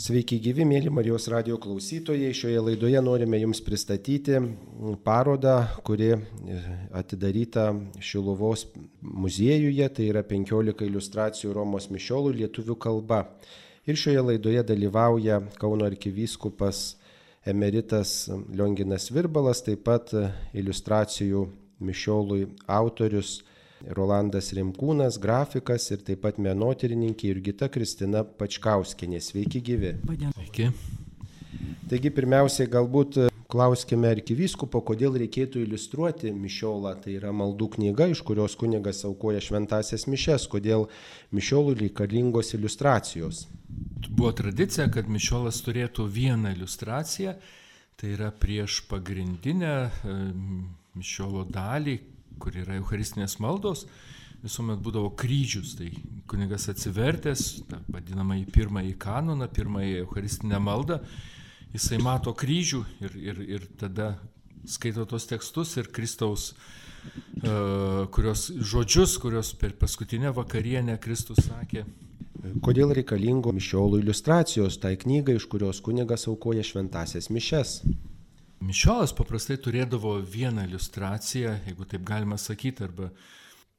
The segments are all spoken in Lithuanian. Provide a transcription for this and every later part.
Sveiki gyvi, mėly Marijos radio klausytojai. Šioje laidoje norime Jums pristatyti parodą, kuri atidaryta Šiluvos muziejuje. Tai yra 15 iliustracijų Romos mišiolų lietuvių kalba. Ir šioje laidoje dalyvauja Kauno arkivyskupas emeritas Lionginas Virbalas, taip pat iliustracijų mišiolui autorius Rolandas Rimkūnas, grafikas ir taip pat menotyrininkė Jurgita Kristina Pačkauskinė. Sveiki gyvi. Sveiki. Taigi pirmiausiai galbūt klauskime arkivyskupo, kodėl reikėtų iliustruoti mišiolą. Tai yra maldų knyga, iš kurios kunigas aukoja šventasias mišes. Kodėl mišiolų reikalingos iliustracijos? Buvo tradicija, kad mišiolas turėtų vieną iliustraciją. Tai yra prieš pagrindinę mišiolo dalį, kur yra Eucharistinės maldos, visuomet būdavo kryžius. Tai kunigas atsivertęs, ta, vadinamą į pirmąjį kanoną, pirmąjį Eucharistinę maldą, jisai mato kryžių ir, ir, ir tada skaito tos tekstus ir Kristaus uh, kurios, žodžius, kurios per paskutinę vakarienę Kristus sakė. Kodėl reikalingo mišiolų iliustracijos tai knygai, iš kurios kunigas aukoja šventasias mišes? Mišiolas paprastai turėdavo vieną iliustraciją, jeigu taip galima sakyti, arba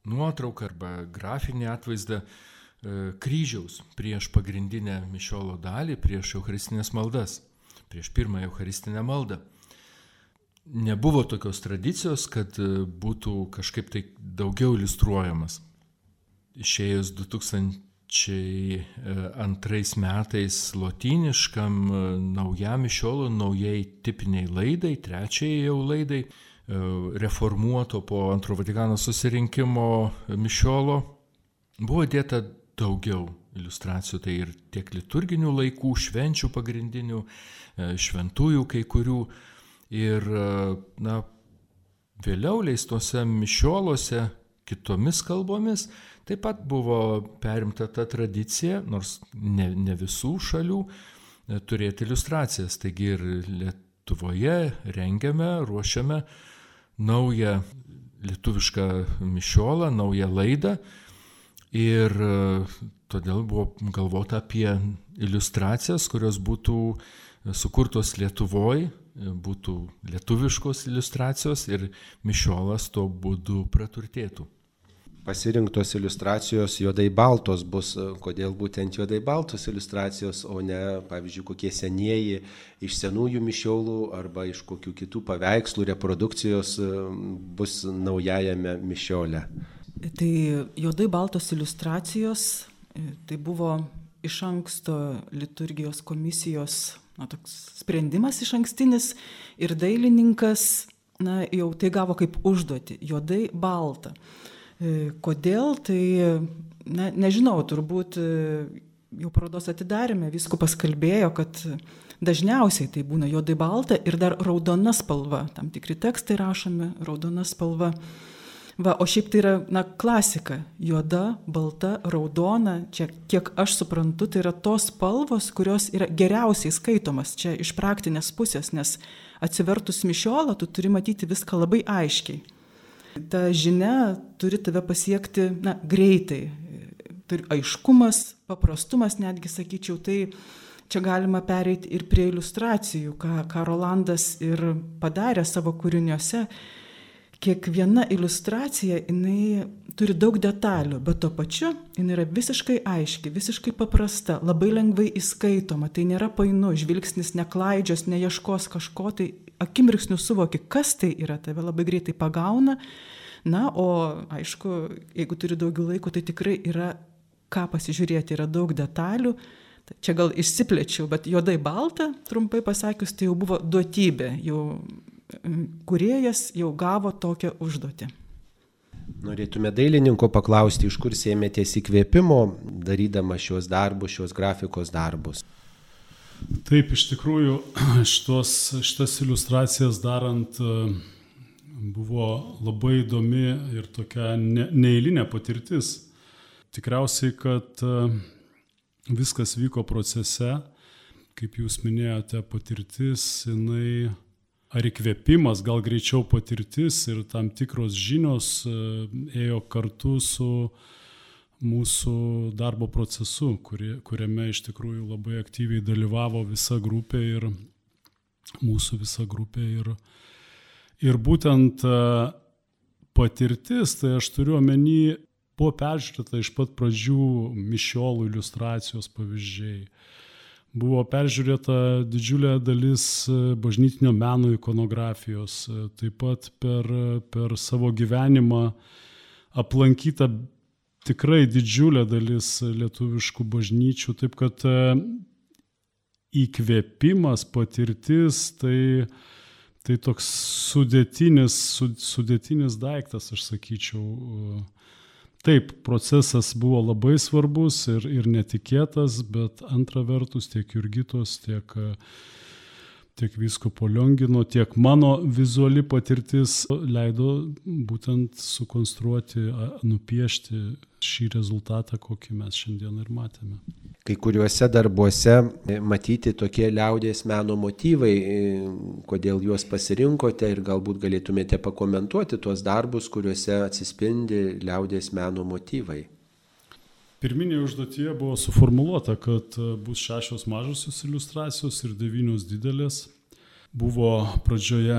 nuotrauką, arba grafinį atvaizdą e, kryžiaus prieš pagrindinę mišiolo dalį, prieš Eucharistinės maldas, prieš pirmąją Eucharistinę maldą. Nebuvo tokios tradicijos, kad e, būtų kažkaip tai daugiau iliustruojamas. Išėjus 2000 2002 metais lotyniškam e, naujam mišiolo, naujai tipiniai laidai, trečiai jau laidai, e, reformuoto po antro Vatikano susirinkimo mišiolo, buvo dėta daugiau iliustracijų, tai ir tiek liturginių laikų, švenčių pagrindinių, e, šventųjų kai kurių. Ir, na, vėliau leistose mišiolose kitomis kalbomis Taip pat buvo perimta ta tradicija, nors ne, ne visų šalių, e, turėti iliustracijas. Taigi ir Lietuvoje rengiame, ruošiame naują lietuvišką mišiolą, naują laidą. Ir e, todėl buvo galvota apie iliustracijas, kurios būtų sukurtos Lietuvoje, būtų lietuviškos iliustracijos ir mišiolas tuo būdu praturtėtų pasirinktos iliustracijos juodai baltos bus, kodėl būtent juodai baltos iliustracijos, o ne, pavyzdžiui, kokie senieji iš senųjų mišiolų arba iš kokių kitų paveikslų reprodukcijos e, bus naujajame mišiole. Tai juodai baltos iliustracijos, e, tai buvo iš anksto liturgijos komisijos na, toks sprendimas iš ankstinis ir dailininkas na, jau tai gavo kaip užduoti - juodai balta. E, kodėl? Tai, na, nežinau, turbūt e, jau parodos atidarėme, viskupas kalbėjo, kad dažniausiai tai būna juodai balta ir dar raudona spalva. Tam tikri tekstai rašomi raudona spalva. Va, o šiaip tai yra, na, klasika. Juoda, balta, raudona. Čia, kiek aš suprantu, tai yra tos spalvos, kurios yra geriausiai skaitomas čia iš praktinės pusės, nes atsivertus mišiolą, tu turi matyti viską labai aiškiai. Ta žinia turi tave pasiekti na, greitai. Turi aiškumas, paprastumas netgi sakyčiau, tai čia galima pereiti ir prie iliustracijų, ką, ką Rolandas ir padarė savo kūriniuose. Kiekviena iliustracija, jinai turi daug detalių, bet tuo pačiu jinai yra visiškai aiški, visiškai paprasta, labai lengvai įskaitoma, tai nėra painu, žvilgsnis neklaidžios, neieškos kažko, tai akimirksniu suvoki, kas tai yra, tave labai greitai pagauna. Na, o aišku, jeigu turi daugiau laiko, tai tikrai yra ką pasižiūrėti, yra daug detalių. Čia gal išsiplečiau, bet juodai balta, trumpai pasakius, tai jau buvo duotybė, jau kuriejas jau gavo tokią užduotį. Norėtume dailininko paklausti, iš kur sėmėtės įkvėpimo, darydama šios darbus, šios grafikos darbus. Taip, iš tikrųjų, šitos, šitas iliustracijas darant e, buvo labai įdomi ir tokia ne, neįlinė patirtis. Tikriausiai, kad e, viskas vyko procese, kaip jūs minėjote, patirtis, jinai ar įkvėpimas, gal greičiau patirtis ir tam tikros žinios e, ėjo kartu su mūsų darbo procesu, kuri, kuriame iš tikrųjų labai aktyviai dalyvavo visa grupė ir mūsų visa grupė. Ir, ir būtent e, patirtis, tai aš turiu omeny, buvo peržiūrėta iš pat pradžių mišiolų iliustracijos pavyzdžiai. Buvo peržiūrėta didžiulė dalis e, bažnytinio meno ikonografijos, e, taip pat per, per savo gyvenimą aplankyta tikrai didžiulė dalis lietuviškų bažnyčių, taip kad e, įkvėpimas, patirtis, tai, tai toks sudėtinis, sudėtinis daiktas, aš sakyčiau. Taip, procesas buvo labai svarbus ir, ir netikėtas, bet antra vertus tiek Jurgitos, tiek uh, tiek viskopo Liongino, tiek mano vizuali patirtis leido būtent sukonstruoti, nupiešti šį rezultatą, kokį mes šiandien ir matėme. Kai kuriuose darbuose e, matyti tokie liaudės meno motyvai, e, kodėl juos pasirinkote ir galbūt galėtumėte pakomentuoti tuos darbus, kuriuose atsispindi liaudės meno motyvai. Pirminėje užduotyje buvo suformuoluota, kad e, bus šešios mažosios iliustracijos ir devynios didelės. Buvo pradžioje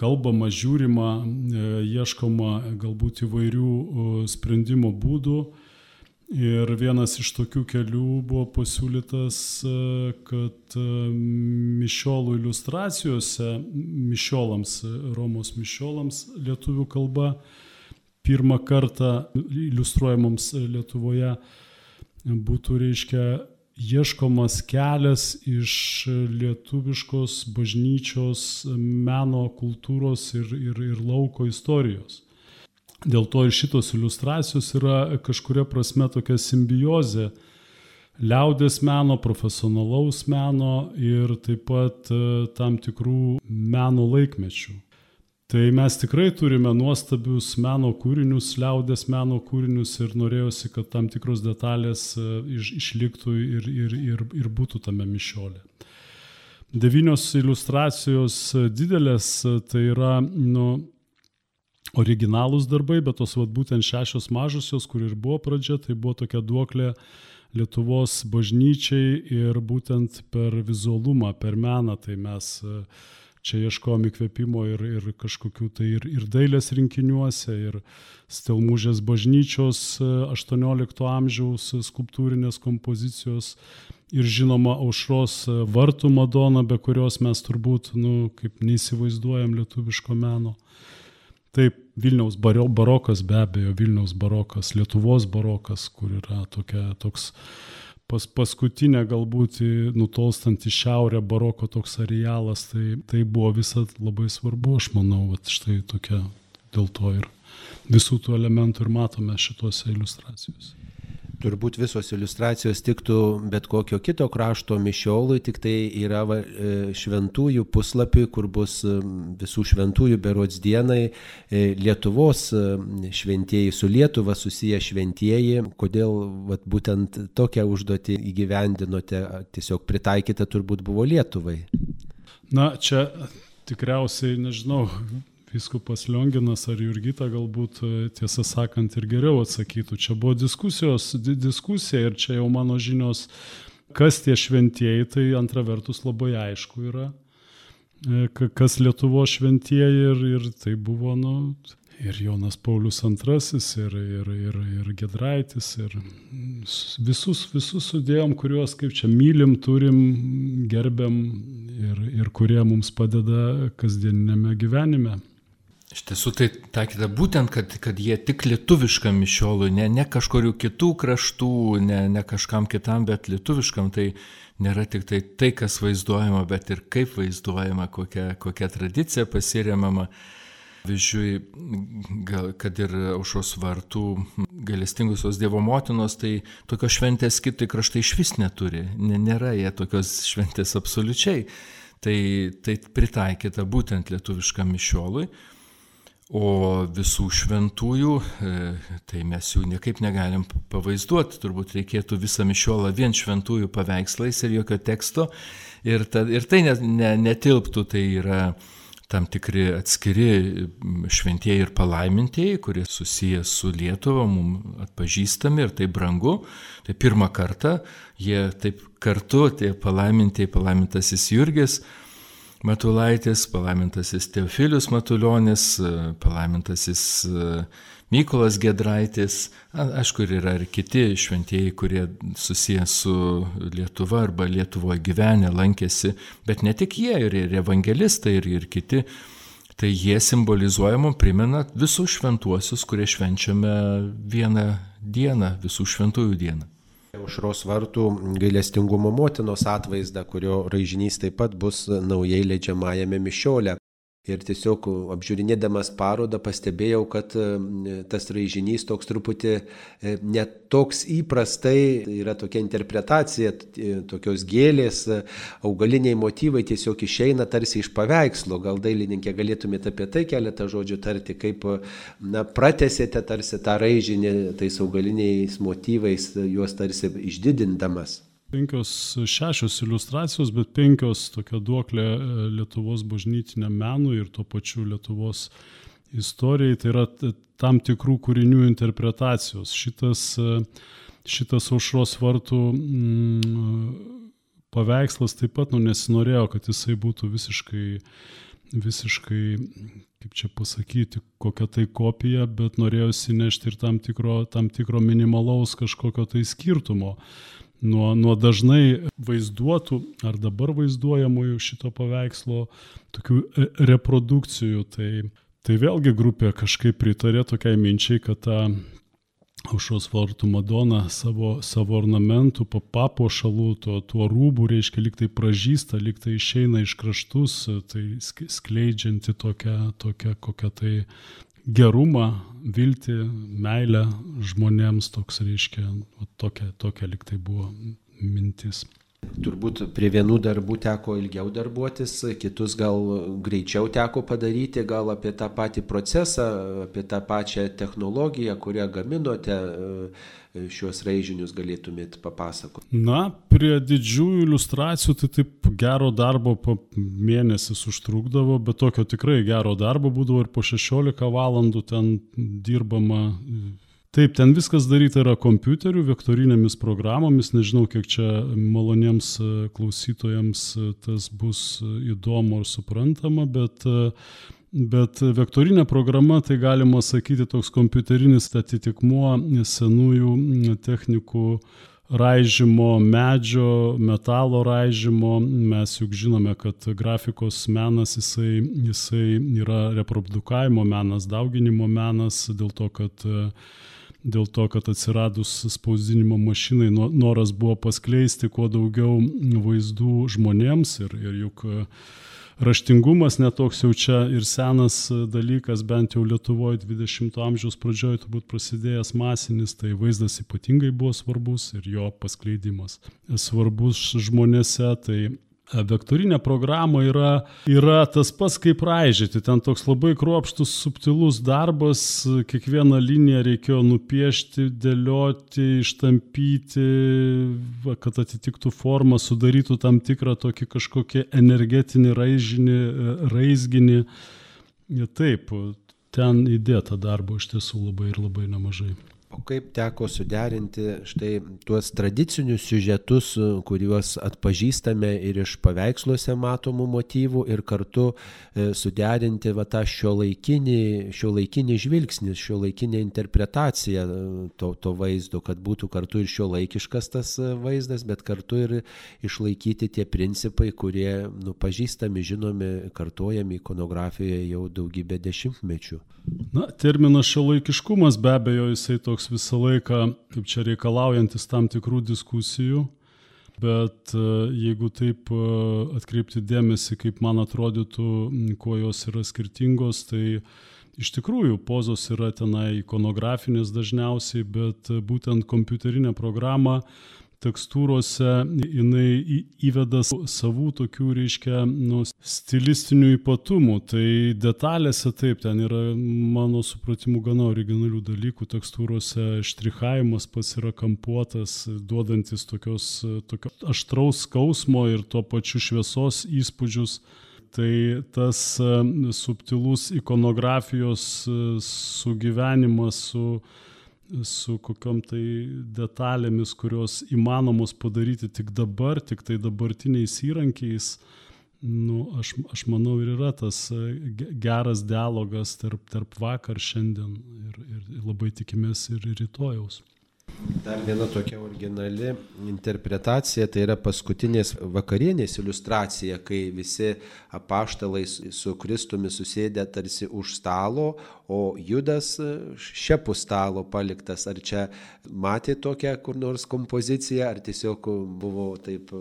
kalbama, žiūrima, e, ieškoma galbūt įvairių sprendimo būdų. Ir vienas iš tokių kelių buvo pasiūlytas, e, kad mišiolų iliustracijose, mišiolams, Romos mišiolams lietuvių kalba, pirmą kartą iliustruojamoms Lietuvoje būtų, reiškia, ieškomas kelias iš lietuviškos bažnyčios meno kultūros ir, ir, ir lauko istorijos. Dėl to ir šitos iliustracijos yra kažkuria prasme tokia simbiozė liaudės meno, profesionalaus meno ir taip pat e, tam tikrų meno laikmečių. Tai mes tikrai turime nuostabius meno kūrinius, liaudės meno kūrinius ir norėjosi, kad tam tikros detalės e, iš, išliktų ir, ir, ir, ir būtų tame mišiolė. Devynios iliustracijos e, didelės, e, tai yra nu, originalūs darbai, bet tos vat, būtent šešios mažosios, kur ir buvo pradžia, tai buvo tokia duoklė Lietuvos bažnyčiai ir būtent per vizualumą, per meną, tai mes uh, čia ieškojom įkvėpimo ir, ir kažkokių tai ir, ir dailės rinkiniuose, ir Stelmužės bažnyčios 18 e, amžiaus skulptūrinės kompozicijos ir žinoma aušros e, vartų Madona, be kurios mes turbūt, nu, kaip neįsivaizduojam lietuviško meno. Taip, Vilniaus barokas be abejo, Vilniaus barokas, Lietuvos barokas, kur yra tokia, toks pas, paskutinė galbūt nutolstant į šiaurę baroko toks arealas, tai, tai buvo visat labai svarbu, aš manau, kad štai tokia dėl to ir visų tų elementų ir matome šituose iliustracijose. Turbūt visos iliustracijos tiktų bet kokio kito krašto mišiolui, tik tai yra e, šventųjų puslapį, kur bus e, visų šventųjų berods dienai e, Lietuvos šventieji su Lietuva susiję šventieji. Kodėl va, būtent tokią užduotį įgyvendinote, tiesiog pritaikyta turbūt buvo Lietuvai? Na, čia tikriausiai, nežinau, Vyskupas Lionginas ar Jurgita galbūt e, tiesą sakant ir geriau atsakytų. Čia buvo diskusijos, diskusija ir čia jau mano žinios, kas tie šventieji, tai antra vertus labai aišku yra, e, kas Lietuvo šventieji ir, ir tai buvo, nu, ir Jonas Paulius II, ir, ir, ir, ir Gedraitis, ir visus, visus sudėjom, kuriuos kaip čia mylim, turim, gerbiam ir, ir kurie mums padeda kasdieninėme gyvenime. Iš tiesų tai takyta būtent, kad, kad jie tik lietuviškam mišiolui, ne, ne kažkurių kitų kraštų, ne, ne kažkam kitam, bet lietuviškam. Tai nėra tik tai tai, kas vaizduojama, bet ir kaip vaizduojama, kokia, kokia tradicija pasiremama. Pavyzdžiui, kad ir aušos vartų galestingusios Dievo motinos, tai tokios šventės kitai kraštai iš vis neturi. Nėra jie tokios šventės absoliučiai. Tai, tai pritaikyta būtent lietuviškam mišiolui. O visų šventųjų, e, tai mes jų niekaip negalim pavaizduoti, turbūt reikėtų visą mišiolą vien šventųjų paveikslais ir jokio teksto. Ir, ta, ir tai ne, ne, netilptų, tai yra tam tikri atskiri šventieji ir palaimintieji, kurie susiję su Lietuva, mums atpažįstami ir tai brangu. Tai pirmą kartą jie taip kartu, tie palaimintieji, palaimintasis Jurgis, Matulaitis, palaimintasis Teofilius Matuljonis, palaimintasis Mykolas Gedraitis, aišku, yra ir kiti šventieji, kurie susijęs su Lietuva arba Lietuvoje gyvenę, lankėsi, bet ne tik jie, ir, ir evangelistai, ir, ir kiti. Tai jie simbolizuoja mums primena visus šventuosius, kurie švenčiame vieną dieną, visų šventųjų dieną. Aušros vartų gailestingumo motinos atvaizdą, kurio raižinys taip pat bus naujai leidžiamajame mišiolė. Ir tiesiog apžiūrinėdamas parodą pastebėjau, kad e, tas raižinys toks truputį e, netoks įprastai, yra tokia interpretacija, tokios gėlės, augaliniai motyvai tiesiog išeina tarsi iš paveikslo. Gal dailininkė galėtumėte apie tai keletą žodžių tarti, kaip na, pratesėte tarsi tą raižinį tais augaliniais motyvais, juos tarsi išdidindamas penkios, šešios iliustracijos, bet penkios tokia duoklė e, Lietuvos bažnytiniam menui ir tuo pačiu Lietuvos istorijai. Tai yra tam tikrų kūrinių interpretacijos. Šitas, e, šitas aušros vartų mm, paveikslas taip pat, nu, nesinorėjo, kad jisai būtų visiškai, visiškai, kaip čia pasakyti, kokia tai kopija, bet norėjosi nešti ir tam tikro, tam tikro minimalaus kažkokio tai skirtumo nuo, nuo dažnai vaizduotų ar dabar vaizduojamųjų šito paveikslo tokių e, reprodukcijų. Tai, tai vėlgi grupė kažkaip pritarė tokiai minčiai, kad ta aušos vartų Madona savo, savo ornamentų, papuošalų, tuo, tuo rūbų, reiškia, liktai pražįsta, liktai išeina iš kraštus, tai skleidžianti tokią, tokią kokią tai gerumą, viltį, meilę žmonėms, toks reiškia, tokia, tokia liktai buvo mintis. Turbūt prie vienų darbų teko ilgiau darbuotis, kitus gal greičiau teko padaryti, gal apie tą patį procesą, apie tą pačią technologiją, kurią gaminote šios raižinius galėtumėt papasakoti? Na, prie didžiųjų iliustracijų tai taip gero darbo mėnesis užtrukdavo, bet tokio tikrai gero darbo būdavo ir po 16 valandų ten dirbama. Taip, ten viskas daryta yra kompiuteriu, vektorinėmis programomis, nežinau, kiek čia maloniems klausytojams tas bus įdomu ar suprantama, bet Bet vektorinė programa, tai galima sakyti, toks kompiuterinis atitikmuo senųjų technikų raižymo, medžio, metalo raižymo. Mes juk žinome, kad grafikos menas jisai, jisai yra reprodukavimo menas, dauginimo menas, dėl to, kad dėl to, kad atsiradus spausdinimo mašinai noras buvo paskleisti kuo daugiau vaizdų žmonėms ir, ir juk raštingumas netoks jau čia ir senas dalykas, bent jau Lietuvoje 20-ojo amžiaus pradžioje turbūt prasidėjęs masinis, tai vaizdas ypatingai buvo svarbus ir jo paskleidimas svarbus žmonėse, tai Vektorinė programa yra, yra tas pats kaip raižyti, ten toks labai kruopštus, subtilus darbas, kiekvieną liniją reikėjo nupiešti, dėlioti, ištampyti, kad atitiktų formą, sudarytų tam tikrą tokį kažkokį energetinį raižinį, raizginį. Taip, ten įdėta darbo iš tiesų labai ir labai nemažai. O kaip teko suderinti štai tuos tradicinius siužetus, kuriuos atpažįstame ir iš paveiksluose matomų motyvų ir kartu e, suderinti va, tą šio laikinį, šio laikinį žvilgsnį, šio laikinę interpretaciją e, to, to vaizdo, kad būtų kartu ir šio laikiškas tas e, vaizdas, bet kartu ir išlaikyti tie principai, kurie nu, pažįstami, žinomi, kartojami ikonografijoje jau daugybę dešimtmečių. Na, terminas šio laikiškumas be abejo jisai to toks visą laiką, kaip čia reikalaujantis tam tikrų diskusijų, bet e, jeigu taip e, atkreipti dėmesį, kaip man atrodytų, kuo jos yra skirtingos, tai iš tikrųjų pozos yra tenai ikonografinės dažniausiai, bet būtent kompiuterinė programa tekstūrose jinai įveda savų tokių, reiškia, nu, stilistinių ypatumų. Tai detalėse taip, ten yra, mano supratimu, gana originalių dalykų. Tekstūrose štrichavimas pats yra kampuotas, duodantis tokios, tokio aštraus skausmo ir tuo pačiu šviesos įspūdžius. Tai tas subtilus ikonografijos sugyvenimas su, su kokiam tai detalėmis, kurios įmanomos padaryti tik dabar, tik tai dabartiniais įrankiais, nu, aš, aš manau ir yra tas geras dialogas tarp, tarp vakar, šiandien ir, ir labai tikimės ir rytojaus. Dar viena tokia originali interpretacija, tai yra paskutinės vakarienės iliustracija, kai visi apaštalai su Kristumi susėdė tarsi už stalo, o Judas šiapų stalo paliktas. Ar čia matė tokią kur nors kompoziciją, ar tiesiog buvo taip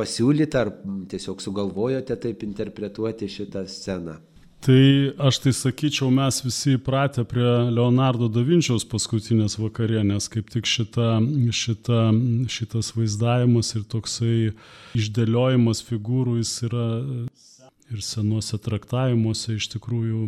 pasiūlyta, ar tiesiog sugalvojote taip interpretuoti šitą sceną? Tai aš tai sakyčiau, mes visi įpratę prie Leonardo da Vinčiaus paskutinės vakarienės, kaip tik šita, šita, šitas vaizdavimas ir toksai išdėliojimas figūrų jis yra ir senuose traktavimuose iš tikrųjų,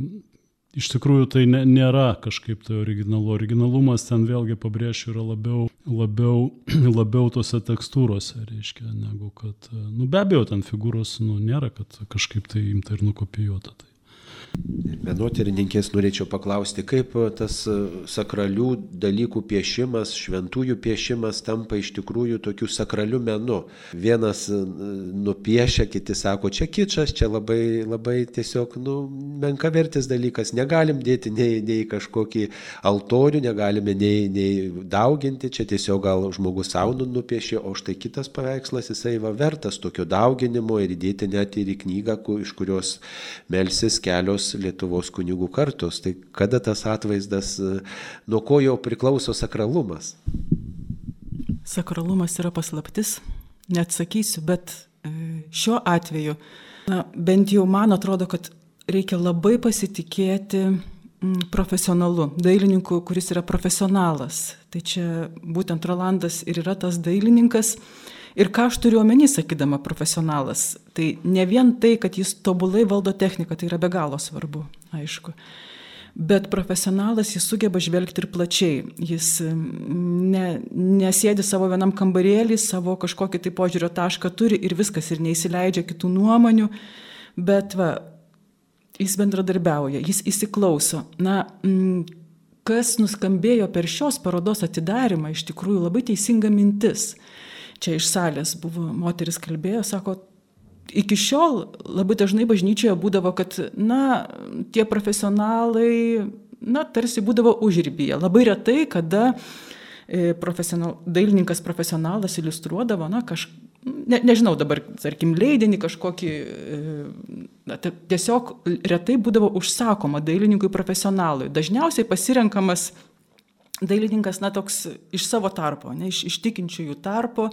iš tikrųjų tai ne, nėra kažkaip tai originalu. Originalumas ten vėlgi pabrėšiu yra labiau, labiau, labiau tose tekstūrose, reiškia, negu kad, nu be abejo, ten figūros, nu nėra, kad kažkaip tai imta ir nukopijuota. Tai. Menotyrininkės norėčiau paklausti, kaip tas sakralių dalykų piešimas, šventųjų piešimas tampa iš tikrųjų tokiu sakraliu menu. Vienas nupiešia, kiti sako, čia kičas, čia labai, labai tiesiog nu, menkavertis dalykas. Negalim dėti nei, nei kažkokį altorių, negalime nei, nei dauginti, čia tiesiog gal žmogus savo nupiešė, o štai kitas paveikslas, jisai va vertas tokio dauginimo ir įdėti net ir į knygą, iš kurios melsis kelios tos Lietuvos kunigų kartos. Tai kada tas atvaizdas, nuo ko jau priklauso sakralumas? Sakralumas yra paslaptis, neatsakysiu, bet e, šiuo atveju, na, bent jau man atrodo, kad reikia labai pasitikėti profesionalu, dailininku, kuris yra profesionalas. Tai čia būtent Rolandas ir yra tas dailininkas, Ir ką aš turiu omeny, sakydama profesionalas, tai ne vien tai, kad jis tobulai valdo techniką, tai yra be galo svarbu, aišku. Bet profesionalas jis sugeba žvelgti ir plačiai. Jis ne, nesėdi savo vienam kambarėlį, savo kažkokį tai požiūrio tašką turi ir viskas, ir neįsileidžia kitų nuomonių. Bet va, jis bendradarbiauja, jis įsiklauso. Na, kas nuskambėjo per šios parodos atidarimą, iš tikrųjų labai teisinga mintis čia iš salės buvo moteris kalbėjo, sako, iki šiol labai dažnai bažnyčioje būdavo, kad, na, tie profesionalai, na, tarsi būdavo užrybyje. Labai retai, kada e, profesional, dailininkas profesionalas iliustruodavo, na, kažką, ne, nežinau dabar, tarkim, leidinį kažkokį, e, na, tiesiog retai būdavo užsakoma dailininkui profesionalui. Dažniausiai pasirenkamas dailininkas, na, toks iš savo tarpo, ne, iš, iš tikinčiųjų tarpo,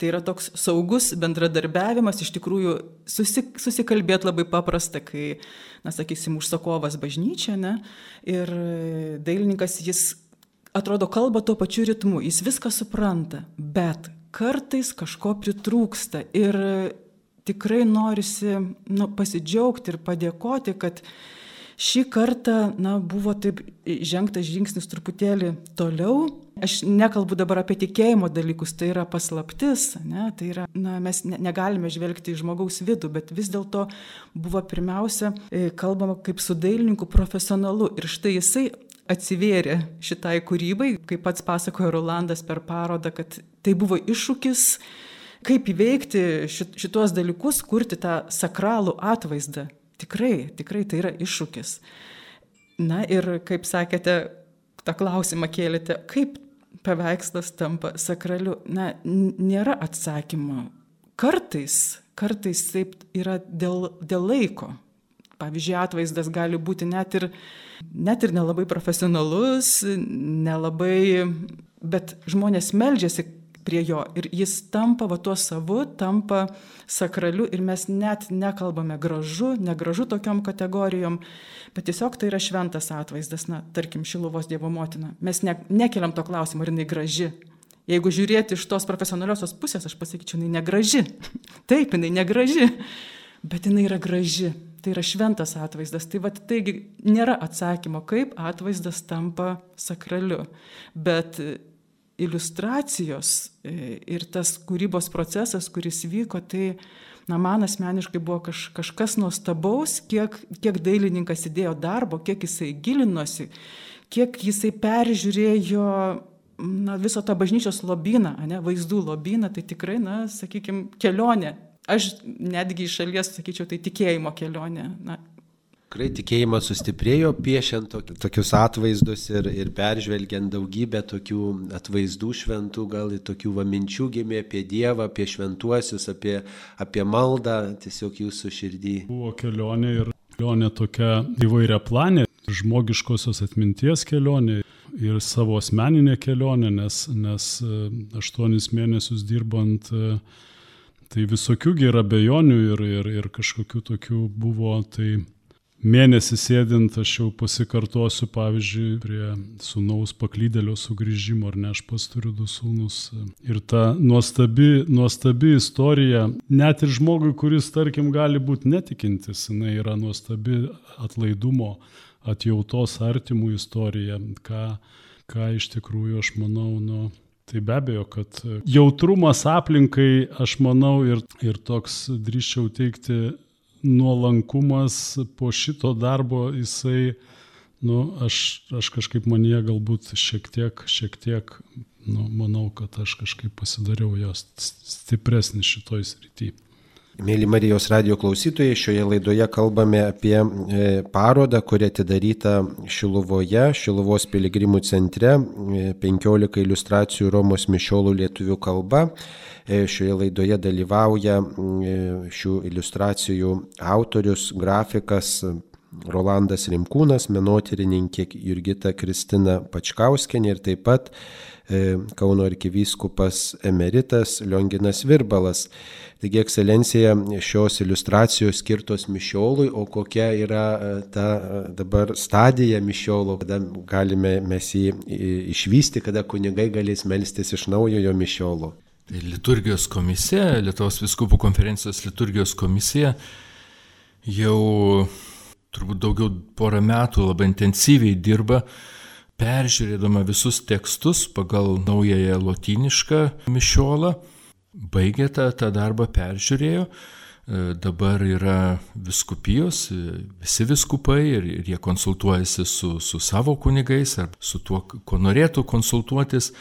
tai yra toks saugus bendradarbiavimas, iš tikrųjų susi, susikalbėti labai paprasta, kai, na, sakysim, užsakovas bažnyčia, ne, ir dailininkas jis atrodo kalba tuo pačiu ritmu, jis viską supranta, bet kartais kažko pritrūksta ir tikrai norisi nu, pasidžiaugti ir padėkoti, kad Šį kartą na, buvo taip žengtas žingsnis truputėlį toliau. Aš nekalbu dabar apie tikėjimo dalykus, tai yra paslaptis, ne, tai yra, na, mes ne, negalime žvelgti į žmogaus vidų, bet vis dėlto buvo pirmiausia e, kalbama kaip su dailininku profesionalu ir štai jisai atsivėrė šitai kūrybai, kaip pats pasakojo Rolandas per parodą, kad tai buvo iššūkis, kaip įveikti šituos dalykus, kurti tą sakralų atvaizdą Tikrai, tikrai tai yra iššūkis. Na ir kaip sakėte, tą klausimą kėlėte, kaip paveikslas tampa sakraliu. Na, nėra atsakymo. Kartais, kartais taip yra dėl, dėl laiko. Pavyzdžiui, atvaizdas gali būti net ir, net ir nelabai profesionalus, nelabai, bet žmonės meldžiasi prie jo ir jis tampa va tuo savu, tampa sakraliu ir mes net nekalbame gražu, negražu tokiom kategorijom, bet tiesiog tai yra šventas atvaizdas, na, tarkim, Šiluvos Dievo motina. Mes ne, nekeliam to klausimo, ar jinai graži. Jeigu žiūrėti iš tos profesionaliosios pusės, aš pasakyčiau, jinai negraži. Taip, jinai negraži, bet jinai yra graži. Tai yra šventas atvaizdas. Tai va, taigi nėra atsakymo, kaip atvaizdas tampa sakraliu. Bet iliustracijos e, ir tas kūrybos procesas, kuris vyko, tai na, man asmeniškai buvo kaž, kažkas nuostabaus, kiek, kiek dailininkas įdėjo darbo, kiek jisai gilinosi, kiek jisai peržiūrėjo na, viso tą bažnyčios lobyną, ne, vaizdų lobyną, tai tikrai, na, sakykime, kelionė. Aš netgi iš šalies sakyčiau, tai tikėjimo kelionė. Na, Tikrai tikėjimas sustiprėjo piešiant tokius atvaizdus ir, ir peržvelgiant daugybę tokių atvaizdų šventų, gal ir tokių va minčių gimė apie Dievą, apie šventuosius, apie, apie maldą, tiesiog jūsų širdį. Buvo kelionė ir kelionė tokia įvairia planė, žmogiškosios atminties kelionė ir savo asmeninė kelionė, nes, nes e, aštuonis mėnesius dirbant Tai visokių yra bejonių ir, ir, ir kažkokių tokių buvo, tai mėnesį sėdint aš jau pasikartosiu, pavyzdžiui, prie sunaus paklydėlio sugrįžimo, ar ne aš pas turiu du sūnus. Ir ta nuostabi, nuostabi istorija, net ir žmogui, kuris, tarkim, gali būti netikintis, jinai yra nuostabi atlaidumo, atjautos artimų istorija, ką, ką iš tikrųjų aš manau, nu, Tai be abejo, kad jautrumas aplinkai, aš manau, ir, ir toks drįščiau teikti nuolankumas po šito darbo, jisai, nu, aš, aš kažkaip manyje galbūt šiek tiek, šiek tiek, nu, manau, kad aš kažkaip pasidariau jos stipresnis šitoj srity. Mėly Marijos radio klausytojai, šioje laidoje kalbame apie e, parodą, kuri atidaryta Šiluvoje, Šiluvos piligrimų centre, 15 e, iliustracijų Romos mišiolų lietuvių kalba. E, šioje laidoje dalyvauja šių iliustracijų autorius, grafikas Rolandas Rimkūnas, menotyrininkė Jurgita Kristina Pačkauskenė ir taip pat Kauno arkivyskupas emeritas Lionginas Virbalas. Taigi, ekscelencija, šios iliustracijos skirtos mišiolui, o kokia yra e, ta e, dabar stadija mišiolo, kada galime mes jį išvysti, kada kunigai galės melstis iš naujojo mišiolo. Tai liturgijos komisija, Lietuvos viskupų konferencijos liturgijos komisija jau turbūt daugiau porą metų labai intensyviai dirba, peržiūrėdama visus tekstus pagal naująją lotynišką mišiolą baigė tą, tą darbą, peržiūrėjo, e, dabar yra viskupijos, e, visi viskupai ir, ir jie konsultuojasi su, su savo kunigais ar su tuo, ko norėtų konsultuotis,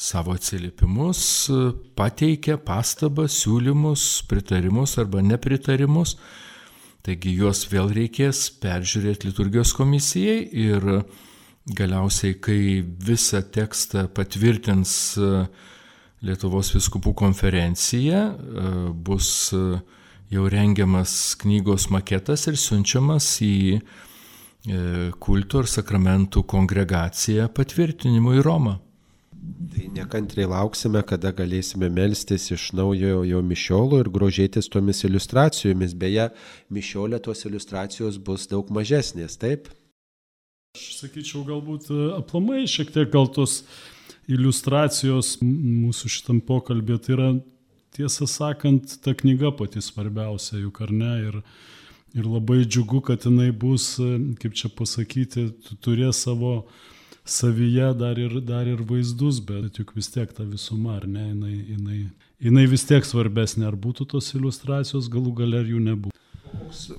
savo atsiliepimus, e, pateikia pastabas, siūlymus, pritarimus arba nepritarimus. Taigi juos vėl reikės peržiūrėti liturgijos komisijai ir galiausiai, kai visą tekstą patvirtins uh, Lietuvos viskupų konferencija, e, bus e, jau rengiamas knygos maketas ir siunčiamas į e, kultų ir sakramentų kongregaciją patvirtinimu į Romą. Tai nekantriai lauksime, kada galėsime melstis iš naujo jo mišiolo ir grožėtis tomis iliustracijomis. Beje, mišiolė tos iliustracijos bus daug mažesnės, taip? Aš sakyčiau, galbūt aplamai šiek tiek gal tos iliustracijos mūsų šitam pokalbė, tai yra tiesą sakant, ta knyga pati svarbiausia, juk ar ne. Ir, ir labai džiugu, kad jinai bus, kaip čia pasakyti, turės savo savyje dar ir, dar ir vaizdus, bet juk vis tiek ta visuma, ar ne, jinai, jinai, jinai vis tiek svarbesnė, ar būtų tos iliustracijos, galų gale ar jų nebūtų.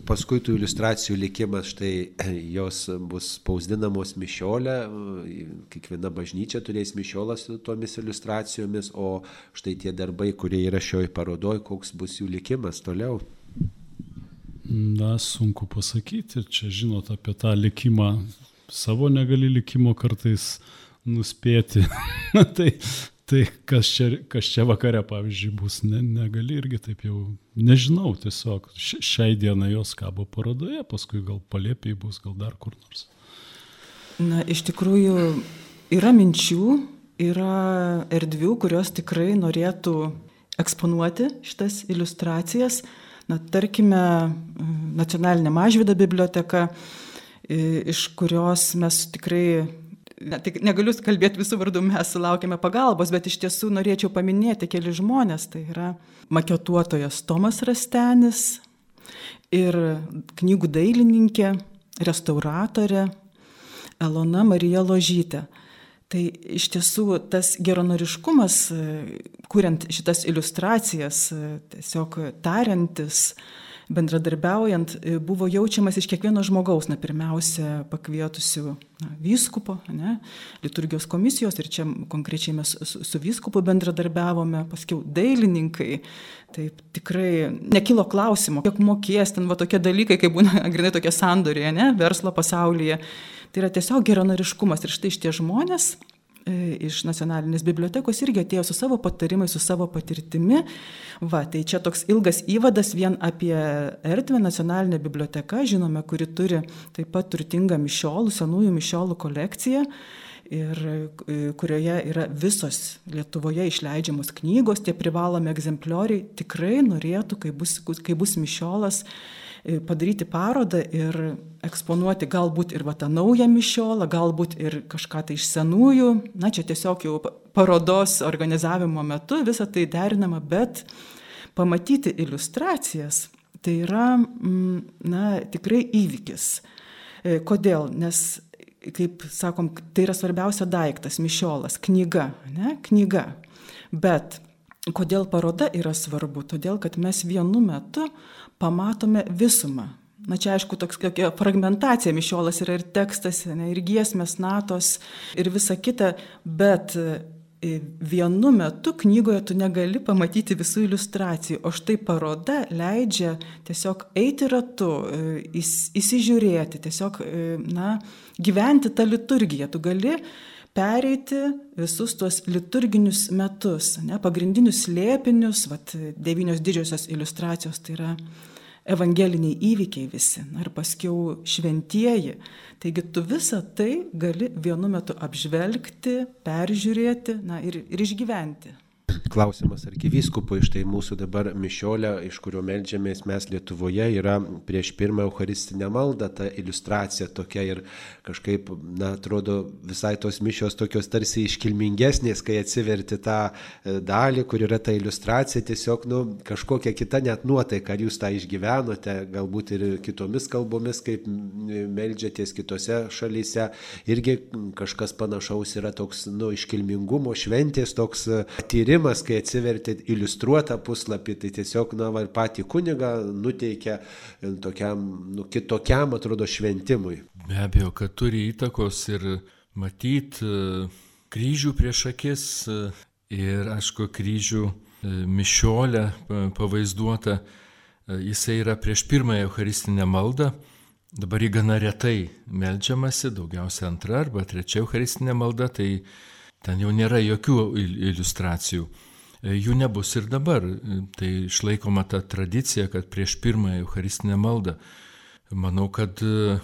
Paskui tų iliustracijų likimas, štai jos bus spausdinamos mišiolę, kiekviena bažnyčia turės mišiolą su tomis iliustracijomis, o štai tie darbai, kurie yra šioj parodoj, koks bus jų likimas toliau. Na, sunku pasakyti, čia žinot apie tą likimą, savo negali likimo kartais nuspėti. tai Tai kas čia, kas čia vakare, pavyzdžiui, bus, ne, negali irgi taip jau, nežinau, tiesiog šiai dienai jos kabo parodoje, paskui gal palėpiai bus, gal dar kur nors. Na, iš tikrųjų, yra minčių, yra erdvių, kurios tikrai norėtų eksponuoti šitas iliustracijas. Na, tarkime, nacionalinė mažvyda biblioteka, iš kurios mes tikrai ne, tik negaliu kalbėti visų vardų, mes sulaukėme pagalbos, bet iš tiesų norėčiau paminėti keli žmonės. Tai yra maketuotojas Tomas Rastenis ir knygų dailininkė, restauratorė Elona Marija Ložytė. Tai iš tiesų tas geronoriškumas, kuriant šitas iliustracijas, tiesiog tariantis, bendradarbiaujant e, buvo jaučiamas iš kiekvieno žmogaus, na, pirmiausia, pakvietusių na, vyskupo, ne, liturgijos komisijos ir čia konkrečiai mes su, su vyskupu bendradarbiavome, paskiau dailininkai. Taip tikrai nekilo klausimo, kiek mokės ten va tokie dalykai, kaip būna grinai tokie sandoriai, ne, verslo pasaulyje. Tai yra tiesiog geronoriškumas ir štai šitie žmonės iš nacionalinės bibliotekos irgi atėjo su savo patarimais, su savo patirtimi. Va, tai čia toks ilgas įvadas vien apie erdvę nacionalinę biblioteką, žinome, kuri turi taip pat turtingą mišiolų, senųjų mišiolų kolekciją ir e, kurioje yra visos Lietuvoje išleidžiamos knygos, tie privalomi egzemplioriai tikrai norėtų, kai bus, kai bus mišiolas, E, padaryti parodą ir eksponuoti galbūt ir va tą naują mišiolą, galbūt ir kažką tai iš senųjų. Na, čia tiesiog jau parodos organizavimo metu visą tai derinama, bet pamatyti iliustracijas tai yra, mm, na, tikrai įvykis. E, kodėl? Nes, kaip sakom, tai yra svarbiausia daiktas - mišiolas, knyga, ne? Knyga. Bet kodėl paroda yra svarbu? Todėl, kad mes vienu metu pamatome visumą. Na čia aišku, toks kokia fragmentacija, mišiolas yra ir tekstas, ne, ir giesmės, natos ir visa kita, bet e, vienu metu knygoje tu negali pamatyti visų iliustracijų, o štai paroda leidžia tiesiog eiti ratu, e, įsižiūrėti, tiesiog, e, na, gyventi tą liturgiją. Tu gali pereiti visus tuos liturginius metus, ne, pagrindinius slėpinius, vat, devynios didžiosios iliustracijos, tai yra evangeliniai įvykiai visi, na ir paskiau šventieji. Taigi tu visą tai gali vienu metu apžvelgti, peržiūrėti na, ir, ir išgyventi klausimas arkivyskupui, štai mūsų dabar mišiolė, iš kurio melžiamės mes Lietuvoje, yra prieš pirmą Eucharistinę maldą, ta iliustracija tokia ir kažkaip, na, atrodo, visai tos mišios tokios tarsi iškilmingesnės, kai atsiverti tą e, dalį, kur yra ta iliustracija, tiesiog, nu, kažkokia kita net nuotaika, ar jūs tą išgyvenote, galbūt ir kitomis kalbomis, kaip melžiatės kitose šalyse, irgi kažkas panašaus yra toks, nu, iškilmingumo šventės, toks e, tyrimas kai atsivertėt iliustruotą puslapį, tai tiesiog, na, va, ir patį kunigą nuteikia tokiam, nu, kitokiam, atrodo, šventimui. Be abejo, kad turi įtakos ir matyti e, kryžių prieš akis e, ir, aišku, kryžių e, mišiolę pavaizduota, jisai yra prieš pirmąją Eucharistinę maldą. Dabar jį gana retai melžiamasi, daugiausia antra arba trečia Eucharistinė malda, tai ten jau nėra jokių iliustracijų. E, jų nebus ir dabar. E, tai išlaikoma ta tradicija, kad prieš pirmąją Eucharistinę maldą. Manau, kad e,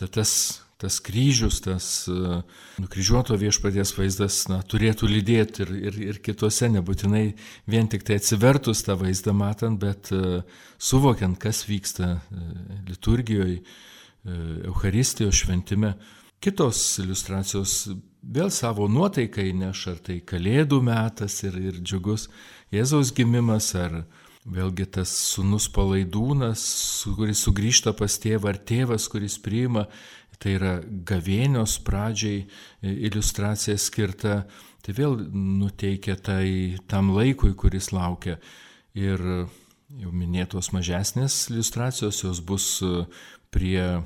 tas, tas kryžius, tas nukryžiuoto viešpaties vaizdas na, turėtų lydėti ir, ir, ir kitose, nebūtinai vien tik tai atsivertus tą vaizdą matant, bet suvokiant, kas vyksta liturgijoje, Euharistijos šventime. Kitos iliustracijos vėl savo nuotaiką įneš, ar tai kalėdų metas ir, ir džiugus Jėzaus gimimas, ar vėlgi tas sunus palaidūnas, kuris sugrįžta pas tėvą, ar tėvas, kuris priima, tai yra gavėnios pradžiai iliustracija skirta, tai vėl nuteikia tai tam laikui, kuris laukia. Ir jau minėtos mažesnės iliustracijos, jos bus prie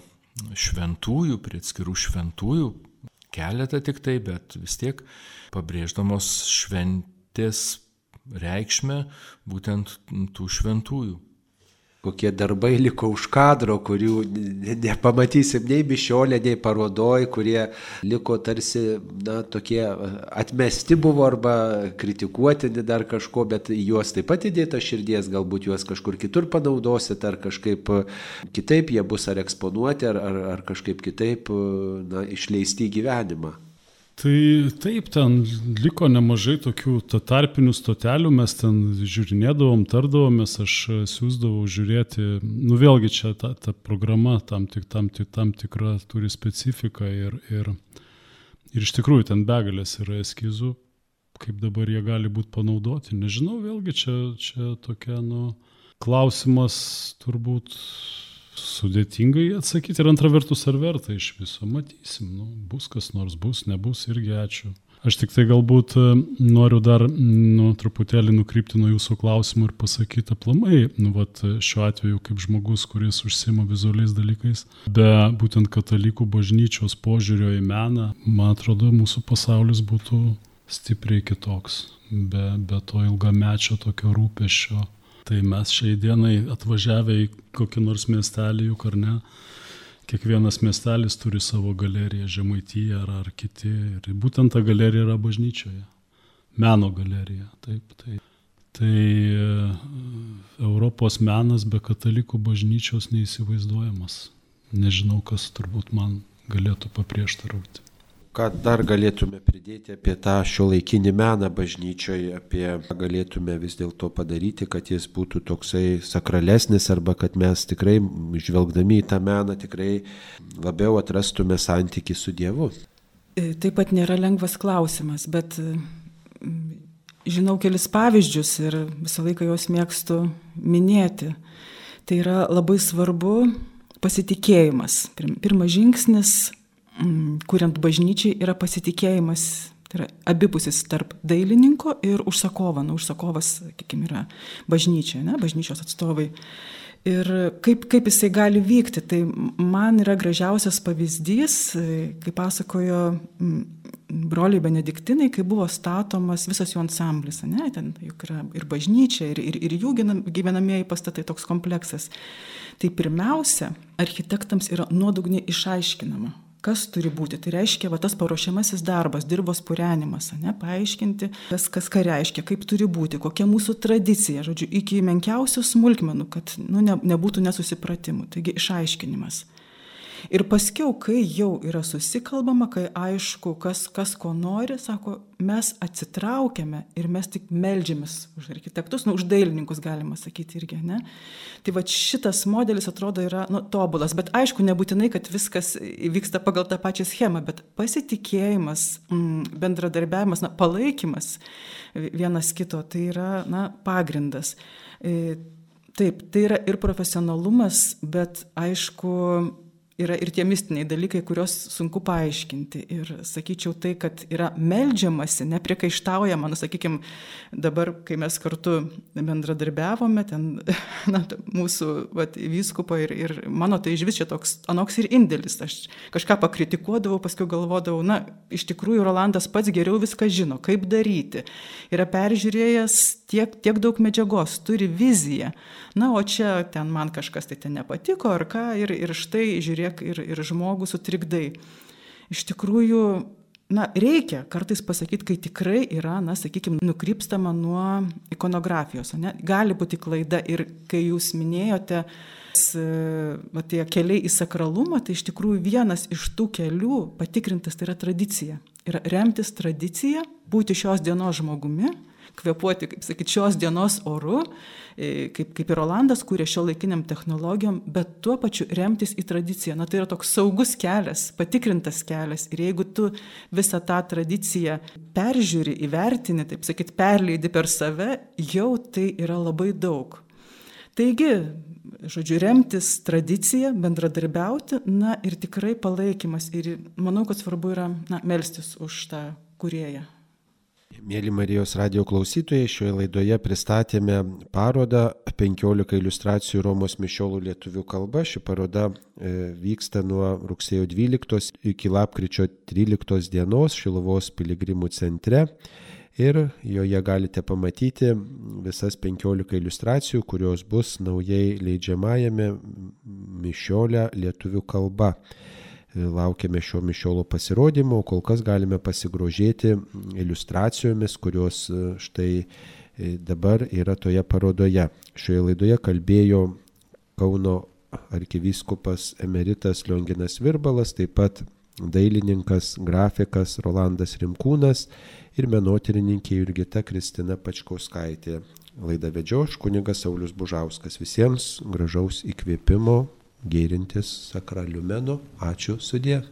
šventųjų, prie atskirų šventųjų, keletą tik tai, bet vis tiek pabrėždamos šventės reikšmę būtent tų šventųjų kokie darbai liko už kadro, kurių nepamatysim nei bišiolė, nei parodoj, kurie liko tarsi, na, tokie atmesti buvo arba kritikuotini dar kažko, bet juos taip pat įdėta širdies, galbūt juos kažkur kitur panaudosit, ar kažkaip kitaip jie bus ar eksponuoti, ar, ar, ar kažkaip kitaip, na, išleisti į gyvenimą. Tai taip, ten liko nemažai tokių to tarpinių stotelių, mes ten žiūrinėdavom, tardavomės, aš siūsdavau žiūrėti, nu vėlgi čia ta, ta programa tam, tik, tam, tik, tam tikra turi specifiką ir, ir, ir iš tikrųjų ten begalės yra eskizų, kaip dabar jie gali būti panaudoti. Nežinau, vėlgi čia, čia tokia, nu, klausimas turbūt sudėtingai atsakyti ir antra vertus ar verta iš viso, matysim, nu, bus kas nors bus, nebus irgi ačiū. Aš tik tai galbūt e, noriu dar nu, truputėlį nukrypti nuo jūsų klausimų ir pasakyti aplamai, nu, vat, šiuo atveju kaip žmogus, kuris užsima vizualiais dalykais, be būtent katalikų bažnyčios požiūrio į meną, man atrodo, mūsų pasaulis būtų stipriai kitoks, be, be to ilgamečio tokio rūpešio. Tai mes šiai dienai atvažiavę į kokį nors miestelį, juk ar ne, kiekvienas miestelis turi savo galeriją, žemaityje ar, ar kiti. Ir būtent ta galerija yra bažnyčioje. Meno galerija. Taip, taip. Tai e, Europos menas be katalikų bažnyčios neįsivaizduojamas. Nežinau, kas turbūt man galėtų paprieštarauti. Ką dar galėtume pridėti apie tą šio laikinį meną bažnyčioje, apie ką galėtume vis dėlto padaryti, kad jis būtų toksai sakralesnis arba kad mes tikrai, žvelgdami į tą meną, tikrai labiau atrastume santyki su Dievu. E, taip pat nėra lengvas klausimas, bet žinau kelis pavyzdžius ir visą laiką juos mėgstu minėti. Tai yra labai svarbu pasitikėjimas. Pirmas žingsnis Mm, kuriant bažnyčiai, yra pasitikėjimas, tai yra abipusis tarp dailininko ir užsakovo. Na, užsakovas, sakykime, yra bažnyčia, ne, bažnyčios atstovai. Ir kaip, kaip jisai gali vykti, tai man yra gražiausias pavyzdys, kaip pasakojo mm, broliai benediktinai, kai buvo statomas visas jų ansamblis, ne, ten juk yra ir bažnyčia, ir, ir, ir jų gyvenamieji pastatai toks kompleksas. Tai pirmiausia, architektams yra nuodugniai išaiškinama, kas turi būti. Tai reiškia, va, tas paruošiamasis darbas, dirbos purenimas, ne, paaiškinti, kas, kas ką reiškia, kaip turi būti, kokia mūsų tradicija, žodžiu, iki menkiausių smulkmenų, kad nu, ne, nebūtų nesusipratimų. Taigi išaiškinimas. Ir paskiau, kai jau yra susikalbama, kai aišku, kas, kas ko nori, sako, mes atsitraukiame ir mes tik melžiamės už architektus, nu, už dailininkus galima sakyti irgi, ne? Tai va šitas modelis atrodo yra nu, tobulas, bet aišku, nebūtinai, kad viskas vyksta pagal tą pačią schemą, bet pasitikėjimas, mm, bendradarbiavimas, na, palaikymas vienas kito, tai yra na, pagrindas. E, taip, tai yra ir profesionalumas, bet aišku, yra ir tie mistiniai dalykai, kuriuos sunku paaiškinti. Ir sakyčiau tai, kad yra melžiamasi, nepriekaištaujama, nu, sakykime, dabar, kai mes kartu bendradarbiavome, ten na, mūsų vat, vyskupo ir, ir mano tai iš vis čia toks anoks ir indėlis. Aš kažką pakritikuodavau, paskui galvodavau, na, iš tikrųjų Rolandas pats geriau viską žino, kaip daryti. Yra peržiūrėjęs tiek, tiek daug medžiagos, turi viziją. Na, o čia ten man kažkas tai ten nepatiko ar ką ir, ir štai žiūrėk ir, ir žmogų sutrikdai. Iš tikrųjų, na, reikia kartais pasakyti, kai tikrai yra, na, sakykime, nukrypstama nuo ikonografijos. Ne? Gali būti klaida ir kai jūs minėjote, va, tie keliai į sakralumą, tai iš tikrųjų vienas iš tų kelių patikrintas tai yra tradicija. Yra remtis tradicija, būti šios dienos žmogumi kvepuoti, kaip sakyti, šios dienos oru, e, kaip, kaip ir Rolandas kūrė šio laikiniam technologijom, bet tuo pačiu remtis į tradiciją. Na tai yra toks saugus kelias, patikrintas kelias. Ir jeigu tu visą tą tradiciją peržiūri, įvertini, taip sakyti, perleidi per save, jau tai yra labai daug. Taigi, žodžiu, remtis tradiciją, bendradarbiauti, na ir tikrai palaikymas. Ir manau, kad svarbu yra na, melstis už tą kurėją. Mėly Marijos radio klausytojai, šioje laidoje pristatėme parodą 15 iliustracijų Romos mišiolų lietuvių kalba. Ši paroda e, vyksta nuo rugsėjo 12 iki lapkričio 13 dienos Šilovos piligrimų centre. Ir joje galite pamatyti visas 15 iliustracijų, kurios bus naujai leidžiamajame mišiolė lietuvių kalba laukiame šio mišiolo pasirodymo, kol kas galime pasigrožėti iliustracijomis, kurios e, štai e, dabar yra toje parodoje. Šioje laidoje kalbėjo Kauno arkivyskupas emeritas Lionginas Virbalas, taip pat dailininkas, grafikas Rolandas Rimkūnas ir menotyrininkė Jurgita Kristina Pačkauskaitė. Laidą vedžioš kunigas Saulis Bužauskas. Visiems gražaus įkvėpimo gėrintis sakraliu menu. Ačiū sudė.